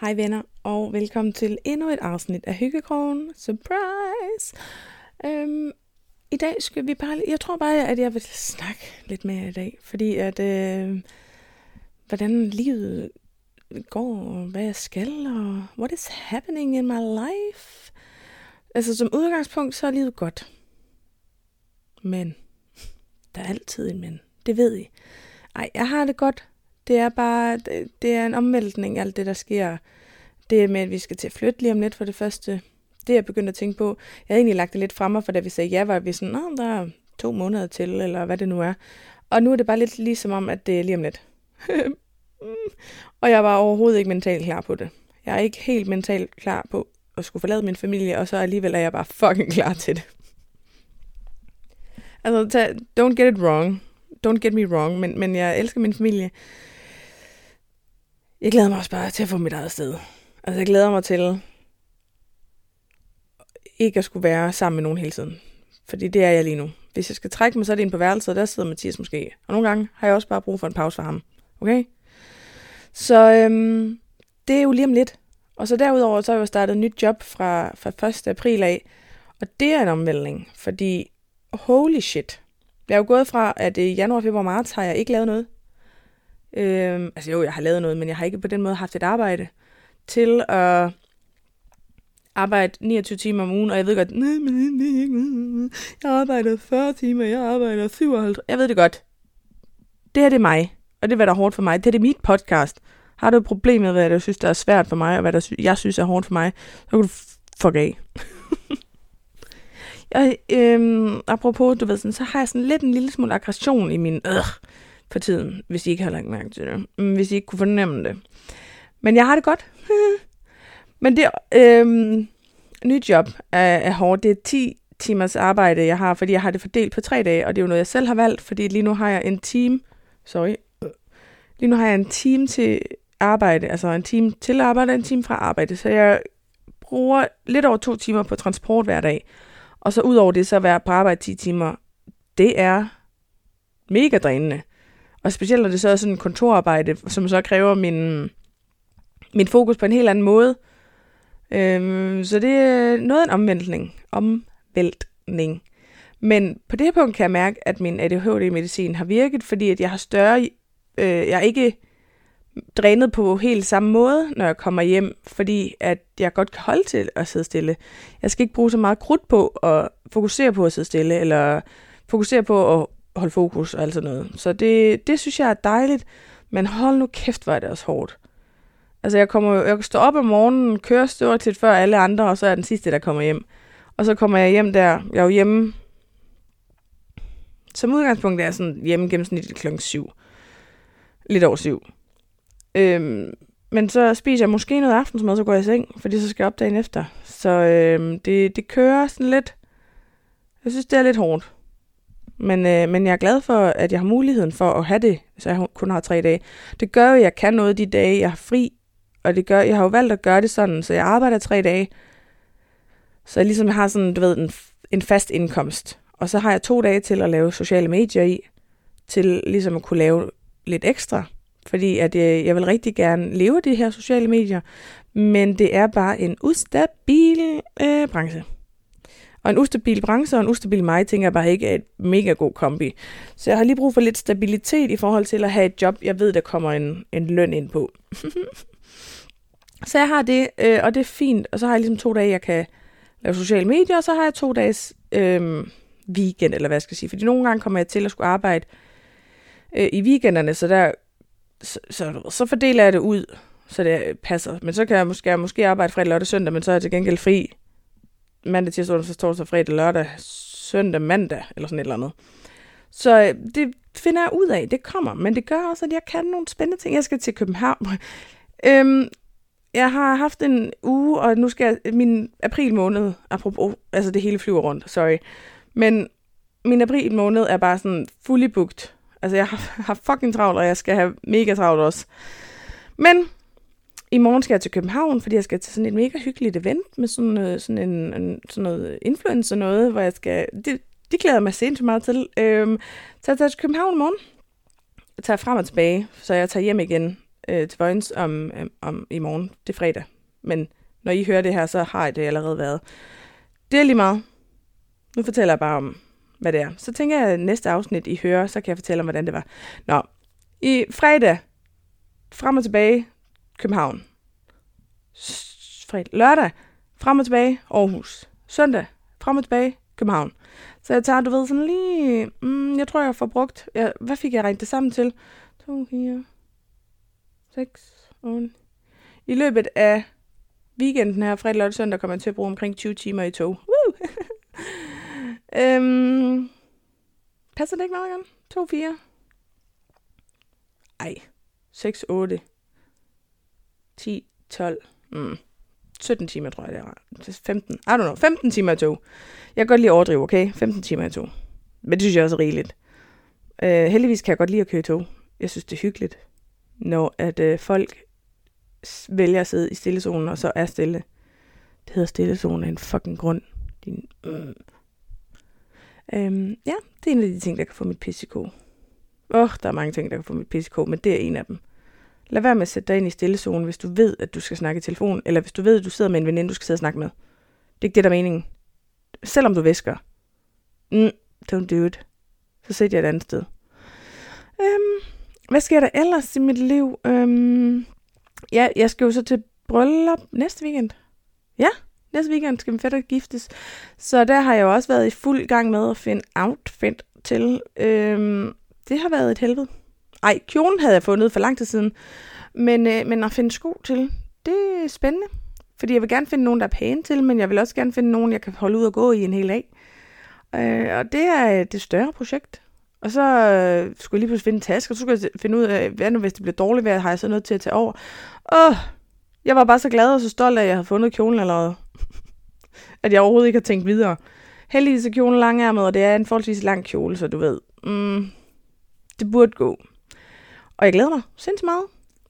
Hej venner, og velkommen til endnu et afsnit af Hyggekrogen. Surprise! Øhm, I dag skal vi bare... Jeg tror bare, at jeg vil snakke lidt mere i dag, fordi at... Øh, hvordan livet går, og hvad jeg skal, og what is happening in my life. Altså som udgangspunkt, så er livet godt. Men der er altid en men. Det ved I. Ej, jeg har det godt. Det er bare, det, det er en omvæltning, alt det, der sker. Det med, at vi skal til at flytte lige om lidt for det første. Det er jeg begyndt at tænke på. Jeg havde egentlig lagt det lidt fremme, for da vi sagde ja, var vi sådan, Nå, der er to måneder til, eller hvad det nu er. Og nu er det bare lidt ligesom om, at det er lige om lidt. og jeg var overhovedet ikke mentalt klar på det. Jeg er ikke helt mentalt klar på at skulle forlade min familie, og så alligevel er jeg bare fucking klar til det. Altså, don't get it wrong. Don't get me wrong, men, men jeg elsker min familie. Jeg glæder mig også bare til at få mit eget sted. Altså, jeg glæder mig til ikke at skulle være sammen med nogen hele tiden. Fordi det er jeg lige nu. Hvis jeg skal trække mig, så er det ind på værelset, og der sidder Mathias måske. Og nogle gange har jeg også bare brug for en pause for ham. Okay? Så øhm, det er jo lige om lidt. Og så derudover, så har jeg jo startet et nyt job fra, fra 1. april af. Og det er en omvæltning, fordi holy shit. Jeg er jo gået fra, at i januar, februar, marts har jeg ikke lavet noget. Øhm, altså jo, jeg har lavet noget, men jeg har ikke på den måde haft et arbejde til at arbejde 29 timer om ugen, og jeg ved godt, nej, men det er ikke, jeg arbejder 40 timer, jeg arbejder 57, jeg ved det godt. Det her det er mig, og det er, hvad der er hårdt for mig. Det er det mit podcast. Har du et problem med, hvad du synes, der er svært for mig, og hvad der sy- jeg synes er hårdt for mig, så kan du fuck af. jeg, øhm, apropos, du ved, sådan, så har jeg sådan lidt en lille smule aggression i min øh, for tiden, hvis I ikke har lagt mærke til det. Mm, hvis I ikke kunne fornemme det. Men jeg har det godt. Men det øh, nye job er, er hårdt. Det er 10 timers arbejde, jeg har, fordi jeg har det fordelt på tre dage, og det er jo noget, jeg selv har valgt, fordi lige nu har jeg en team, sorry, lige nu har jeg en team til arbejde, altså en team til arbejde og en time fra arbejde, så jeg bruger lidt over to timer på transport hver dag, og så ud over det, så at være på arbejde 10 timer, det er mega drænende. Og specielt når det så er sådan en kontorarbejde, som så kræver min, min fokus på en helt anden måde. Øhm, så det er noget af en omvæltning. Omvæltning. Men på det her punkt kan jeg mærke, at min ADHD-medicin har virket, fordi at jeg har større... Øh, jeg er ikke drænet på helt samme måde, når jeg kommer hjem, fordi at jeg godt kan holde til at sidde stille. Jeg skal ikke bruge så meget krudt på at fokusere på at sidde stille, eller fokusere på at holde fokus og alt sådan noget. Så det, det synes jeg er dejligt, men hold nu kæft, hvor er det også hårdt. Altså jeg, kommer, jeg står op om morgenen, kører stort set før alle andre, og så er den sidste, der kommer hjem. Og så kommer jeg hjem der, jeg er jo hjemme, som udgangspunkt er jeg sådan hjemme gennemsnitligt klokken 7. Lidt over 7. Øhm, men så spiser jeg måske noget aftensmad, så går jeg i seng, fordi så skal jeg op dagen efter. Så øhm, det, det kører sådan lidt. Jeg synes, det er lidt hårdt. Men, øh, men jeg er glad for, at jeg har muligheden for at have det, så jeg kun har tre dage. Det gør jo, at jeg kan noget de dage, jeg har fri. Og det gør, jeg har jo valgt at gøre det sådan, så jeg arbejder tre dage. Så jeg ligesom har sådan, du ved, en, en fast indkomst. Og så har jeg to dage til at lave sociale medier i, til ligesom at kunne lave lidt ekstra. Fordi at jeg, jeg vil rigtig gerne leve de her sociale medier, men det er bare en ustabil øh, branche. Og en ustabil branche og en ustabil mig, tænker jeg bare ikke er et mega god kombi. Så jeg har lige brug for lidt stabilitet i forhold til at have et job, jeg ved, der kommer en, en løn ind på. så jeg har det, øh, og det er fint. Og så har jeg ligesom to dage, jeg kan lave sociale medier, og så har jeg to dages øh, weekend, eller hvad jeg skal sige. Fordi nogle gange kommer jeg til at skulle arbejde øh, i weekenderne, så der så, så, så fordeler jeg det ud, så det passer. Men så kan jeg måske, jeg måske arbejde fredag, lørdag, søndag, men så er jeg til gengæld fri mandag, tirsdag, onsdag, torsdag, fredag, lørdag, søndag, mandag, eller sådan et eller andet. Så øh, det finder jeg ud af, det kommer, men det gør også, at jeg kan nogle spændende ting. Jeg skal til København. øhm, jeg har haft en uge, og nu skal jeg, min april måned, apropos, altså det hele flyver rundt, sorry, men min april måned er bare sådan fully booked. Altså jeg har, har fucking travlt, og jeg skal have mega travlt også. Men i morgen skal jeg til København, fordi jeg skal til sådan et mega hyggeligt event med sådan, øh, sådan, en, en, sådan noget influencer noget, hvor jeg skal... Det, det glæder jeg mig sindssygt meget til. Øhm, så jeg tager til København i morgen. Jeg tager frem og tilbage, så jeg tager hjem igen øh, til Vojens om, øh, om i morgen. Det er fredag. Men når I hører det her, så har det allerede været. Det er lige meget. Nu fortæller jeg bare om, hvad det er. Så tænker jeg, at næste afsnit, I hører, så kan jeg fortælle om, hvordan det var. Nå, i fredag, frem og tilbage, København. Fredag, lørdag, frem og tilbage, Aarhus. Søndag, frem og tilbage, København. Så jeg tager, du ved, sådan lige... Mm, jeg tror, jeg får brugt... Jeg, hvad fik jeg regnet det sammen til? 2, 4, 6, 8... I løbet af weekenden her, fredag, lørdag, søndag, kommer jeg til at bruge omkring 20 timer i tog. Woo! øhm, passer det ikke meget igen? 2, 4? Ej. 6, 8. 10, 12. Mm. 17 timer, tror jeg, det er. 15. I don't know. 15 timer i tog. Jeg kan godt lide at overdrive, okay? 15 timer i tog. Men det synes jeg også er rigeligt. Uh, heldigvis kan jeg godt lide at køre i tog. Jeg synes, det er hyggeligt, når at uh, folk vælger at sidde i stillezonen, og så er stille. Det hedder stillezonen af en fucking grund. Din, mm. øhm, ja, det er en af de ting, der kan få mit PCK. Åh, oh, der er mange ting, der kan få mit PCK, men det er en af dem. Lad være med at sætte dig ind i stillezonen, hvis du ved, at du skal snakke i telefon, eller hvis du ved, at du sidder med en veninde, du skal sidde og snakke med. Det er ikke det, der er meningen. Selvom du væsker. Mm, don't do it. Så sæt jeg et andet sted. Øhm, hvad sker der ellers i mit liv? Øhm, ja, jeg skal jo så til bryllup næste weekend. Ja, næste weekend skal min fætter giftes. Så der har jeg jo også været i fuld gang med at finde outfit til. Øhm, det har været et helvede. Ej, kjolen havde jeg fundet for lang tid siden. Men, øh, men at finde sko til, det er spændende. Fordi jeg vil gerne finde nogen, der er pæne til, men jeg vil også gerne finde nogen, jeg kan holde ud og gå i en hel dag. Øh, og det er det større projekt. Og så øh, skulle jeg lige pludselig finde en taske, og så skulle jeg finde ud af, hvad nu hvis det bliver dårligt vejr, har jeg så noget til at tage over. Åh, jeg var bare så glad og så stolt af, at jeg havde fundet kjolen allerede. at jeg overhovedet ikke har tænkt videre. Heldigvis er kjolen langærmet, og det er en forholdsvis lang kjole, så du ved, mm, det burde gå. Og jeg glæder mig sindssygt meget.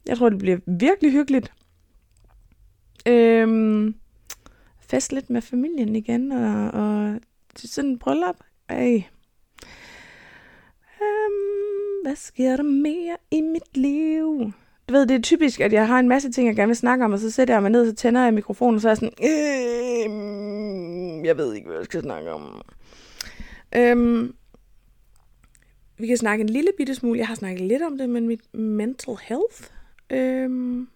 Jeg tror, det bliver virkelig hyggeligt. Øhm, fest lidt med familien igen, og, og til sådan en bryllup. Ej. Øhm, hvad sker der mere i mit liv? Du ved, det er typisk, at jeg har en masse ting, jeg gerne vil snakke om, og så sætter jeg mig ned, og så tænder jeg mikrofonen, og så er jeg sådan, øhm, jeg ved ikke, hvad jeg skal snakke om. Øhm, vi kan snakke en lille bitte smule, jeg har snakket lidt om det, men mit mental health, øhm,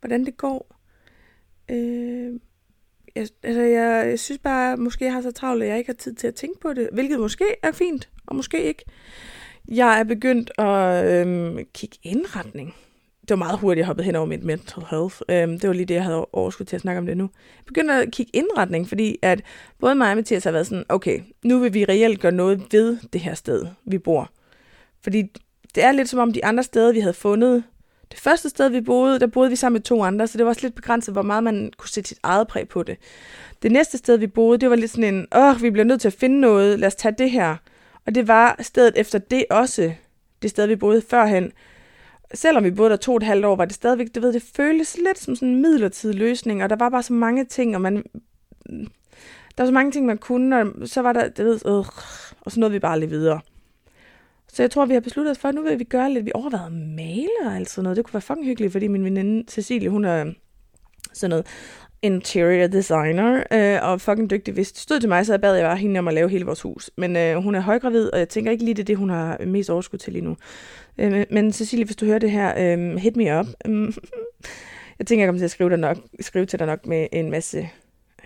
hvordan det går. Øhm, jeg, altså jeg, jeg synes bare, måske jeg har så travlt, at jeg ikke har tid til at tænke på det, hvilket måske er fint, og måske ikke. Jeg er begyndt at øhm, kigge indretning. Det var meget hurtigt, jeg hoppede hen over mit mental health. Øhm, det var lige det, jeg havde overskud til at snakke om det nu. Jeg begyndte at kigge indretning, fordi at både mig og Mathias har været sådan, okay, nu vil vi reelt gøre noget ved det her sted, vi bor. Fordi det er lidt som om de andre steder, vi havde fundet, det første sted, vi boede, der boede vi sammen med to andre, så det var også lidt begrænset, hvor meget man kunne sætte sit eget præg på det. Det næste sted, vi boede, det var lidt sådan en, åh, vi bliver nødt til at finde noget, lad os tage det her. Og det var stedet efter det også, det sted, vi boede førhen. Selvom vi boede der to og et halvt år, var det stadigvæk, du ved, det føles lidt som sådan en midlertidig løsning, og der var bare så mange ting, og man, der var så mange ting, man kunne, og så var der, det ved, øh, og så nåede vi bare lidt videre. Så jeg tror, vi har besluttet os for, at nu vil vi gøre lidt, vi overvejer maler og alt sådan noget. Det kunne være fucking hyggeligt, fordi min veninde Cecilie, hun er sådan noget interior designer, øh, og fucking dygtig. Hvis det stod til mig, så bad jeg bare hende om at lave hele vores hus. Men øh, hun er højgravid, og jeg tænker ikke lige, det er det, hun har mest overskud til lige nu. Øh, men Cecilie, hvis du hører det her, øh, hit me up. Jeg tænker, jeg kommer til at skrive, dig nok, skrive til dig nok med en masse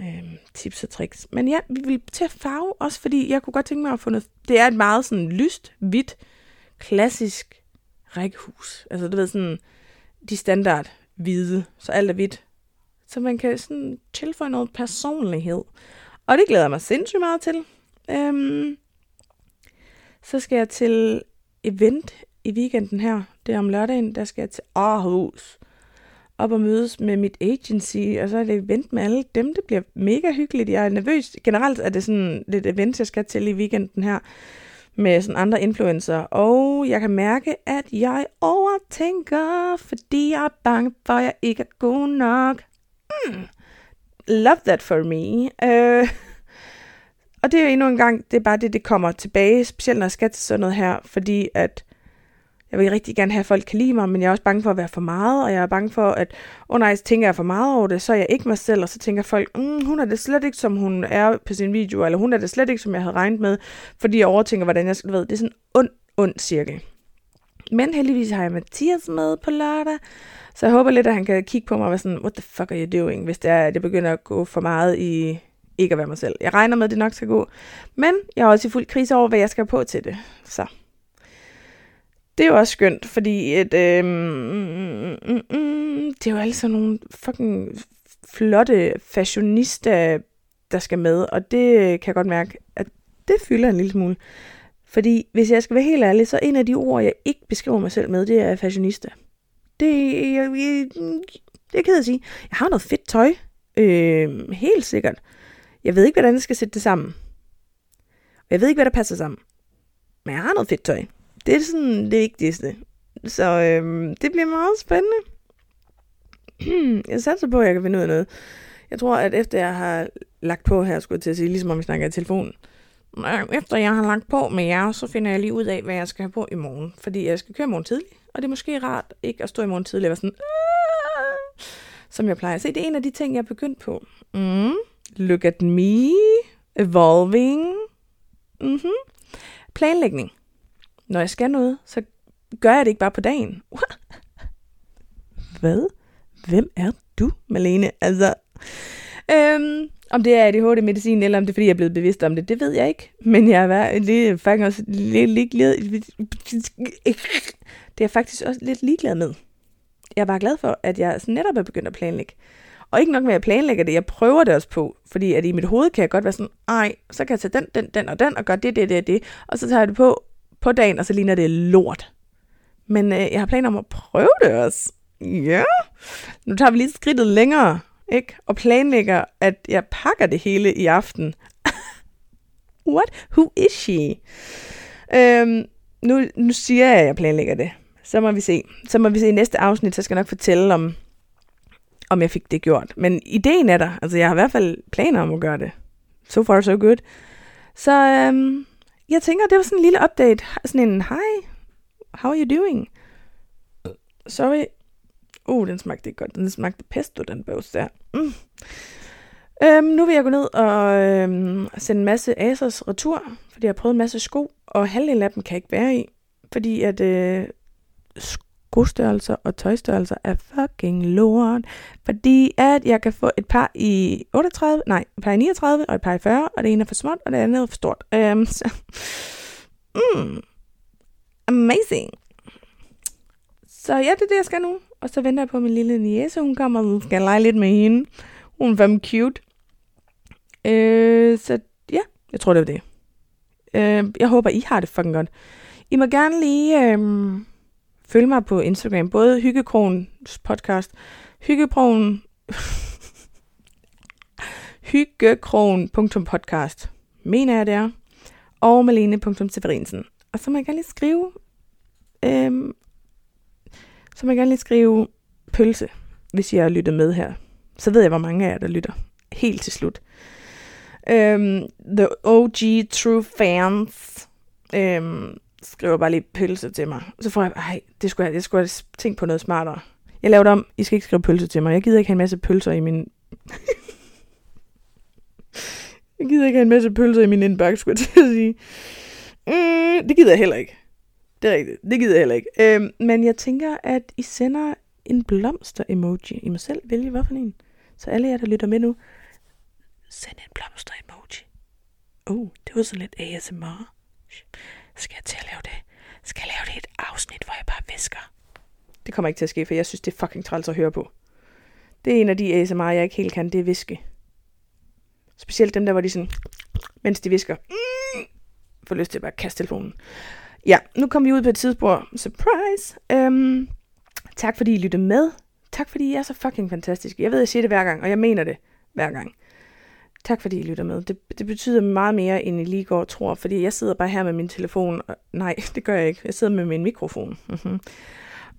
øh, tips og tricks. Men ja, vi vil til at farve også, fordi jeg kunne godt tænke mig at få noget... Det er et meget sådan lyst, hvidt, klassisk rækkehus. Altså du ved sådan, de standard hvide, så alt er hvidt. Så man kan sådan tilføje noget personlighed. Og det glæder jeg mig sindssygt meget til. Øhm, så skal jeg til event i weekenden her. Det er om lørdagen, der skal jeg til Aarhus op og mødes med mit agency, og så er det event med alle dem. Det bliver mega hyggeligt. Jeg er nervøs. Generelt er det sådan lidt event, jeg skal til i weekenden her med sådan andre influencer. Og jeg kan mærke, at jeg overtænker, fordi jeg er bange for, at jeg ikke er god nok. Mm. Love that for me. Øh, og det er jo endnu en gang, det er bare det, det kommer tilbage, specielt når jeg skal til sådan noget her, fordi at Jeg vil rigtig gerne have, at folk kan lide mig, men jeg er også bange for at være for meget, og jeg er bange for, at, åh oh nej, så tænker jeg for meget over det, så er jeg ikke mig selv, og så tænker folk, mm, hun er det slet ikke, som hun er på sin video, eller hun er det slet ikke, som jeg havde regnet med, fordi jeg overtænker, hvordan jeg skal, ved, det er sådan en ond, ond cirkel. Men heldigvis har jeg Mathias med på lørdag, så jeg håber lidt, at han kan kigge på mig og være sådan, what the fuck are you doing, hvis det er, at jeg begynder at gå for meget i ikke at være mig selv. Jeg regner med, at det nok skal gå. Men jeg er også i fuld krise over, hvad jeg skal på til det. Så det er jo også skønt, fordi et, øh, mm, mm, mm, det er jo alle sådan nogle fucking flotte fashionister, der skal med, og det kan jeg godt mærke, at det fylder en lille smule. Fordi hvis jeg skal være helt ærlig, så en af de ord, jeg ikke beskriver mig selv med, det er fashionista. Det, jeg, jeg, det er ked at sige. Jeg har noget fedt tøj, øh, helt sikkert. Jeg ved ikke, hvordan jeg skal sætte det sammen. Og jeg ved ikke, hvad der passer sammen. Men jeg har noget fedt tøj. Det er sådan det vigtigste. Så øh, det bliver meget spændende. jeg satser på, at jeg kan finde ud af noget. Jeg tror, at efter jeg har lagt på her, skulle jeg til at sige, ligesom om vi snakker i telefonen. Øh, efter jeg har lagt på med jer, så finder jeg lige ud af, hvad jeg skal have på i morgen. Fordi jeg skal køre i morgen tidlig, og det er måske rart ikke at stå i morgen tidlig og være sådan, Aah! som jeg plejer se. Det er en af de ting, jeg er begyndt på. Mm. Look at me. Evolving. Mm-hmm. Planlægning. Når jeg skal noget, så gør jeg det ikke bare på dagen. Hvad? Hvem er du, Malene? Altså, øhm, om det er ADHD-medicin, eller om det er, fordi jeg er blevet bevidst om det, det ved jeg ikke. Men jeg er lidt, faktisk også lidt ligeglad. Det er jeg faktisk også lidt ligeglad med. Jeg er bare glad for, at jeg netop er begyndt at planlægge. Og ikke nok med, at jeg planlægger det, jeg prøver det også på. Fordi at i mit hoved kan jeg godt være sådan, ej, så kan jeg tage den, den, den og den, og gøre det, det, det, det. Og så tager jeg det på på dagen, og så ligner det lort. Men øh, jeg har planer om at prøve det også. Ja. Nu tager vi lige skridtet længere, ikke? Og planlægger, at jeg pakker det hele i aften. What? Who is she? Øhm, nu, nu siger jeg, at jeg planlægger det. Så må vi se. Så må vi se i næste afsnit, så skal jeg nok fortælle om, om jeg fik det gjort. Men ideen er der. Altså, jeg har i hvert fald planer om at gøre det. So far, so good. Så øhm, jeg tænker, det var sådan en lille update. Sådan en, hi, how are you doing? Sorry. Uh, den smagte ikke godt. Den smagte pesto, den bøvs der. Mm. Øhm, nu vil jeg gå ned og øhm, sende en masse Asos retur, fordi jeg har prøvet en masse sko, og halvdelen af dem kan jeg ikke være i, fordi at øh, skostørrelser og tøjstørrelser er fucking lort. Fordi at jeg kan få et par i 38, nej, et par i 39 og et par i 40, og det ene er for småt, og det andet er for stort. Øhm, så, mm, amazing. Så ja, det er det, jeg skal nu. Og så venter jeg på min lille niece, hun kommer, og skal lege lidt med hende. Hun er fandme cute. Øh, så ja, jeg tror, det var det. Øh, jeg håber, I har det fucking godt. I må gerne lige... Øh, følge mig på Instagram, både Hyggekrogens podcast, Hyggekrogen, hyggekron.podcast, mener jeg det er, og malene.severinsen. Og så må jeg gerne lige skrive, øh, så må jeg gerne lige skrive pølse, hvis I har lyttet med her. Så ved jeg, hvor mange af jer, der lytter. Helt til slut. Øhm, the OG True Fans. Øhm, skriver bare lige pølse til mig. Så får jeg, ej, det skulle jeg, jeg skulle have tænkt på noget smartere. Jeg laver det om, I skal ikke skrive pølse til mig. Jeg gider ikke have en masse pølser i min... jeg gider ikke have en masse pølser i min indbakke, skulle jeg til at sige. Mm, det gider jeg heller ikke. Det er rigtigt. Det gider jeg heller ikke. Øhm, men jeg tænker, at I sender en blomster-emoji. I må selv vælge, hvorfor for en. Så alle jer, der lytter med nu, send en blomster-emoji. Oh, det var så lidt ASMR. Skal jeg til at lave det? Skal jeg lave det et afsnit, hvor jeg bare visker? Det kommer ikke til at ske, for jeg synes, det er fucking træls at høre på. Det er en af de ASMR, jeg ikke helt kan, det er viske. Specielt dem der, hvor de sådan, mens de visker, mm, får lyst til at bare kaste telefonen. Ja, nu kommer vi ud på et tidsspor. Surprise! Øhm, tak fordi I lyttede med. Tak fordi I er så fucking fantastiske. Jeg ved, jeg siger det hver gang, og jeg mener det hver gang. Tak fordi I lytter med. Det, det betyder meget mere, end I lige går og tror, fordi jeg sidder bare her med min telefon. Og, nej, det gør jeg ikke. Jeg sidder med min mikrofon. Mm-hmm.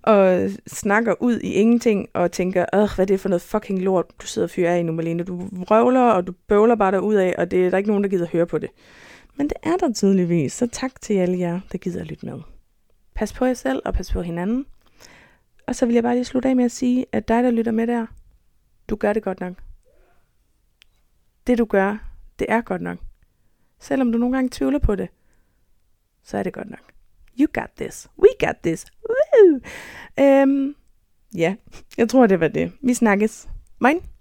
Og snakker ud i ingenting, og tænker, Åh, hvad er det for noget fucking lort, du sidder og fyrer af i nu, Malene. Du røvler, og du bøvler bare ud af, og det er der ikke nogen, der gider høre på det. Men det er der tydeligvis, så tak til alle jer, der gider at lytte med. Pas på jer selv og pas på hinanden. Og så vil jeg bare lige slutte af med at sige, at dig, der lytter med der, du gør det godt nok. Det du gør, det er godt nok. Selvom du nogle gange tvivler på det, så er det godt nok. You got this. We got this. Woo! Øhm, ja, jeg tror, det var det. Vi snakkes. Moin.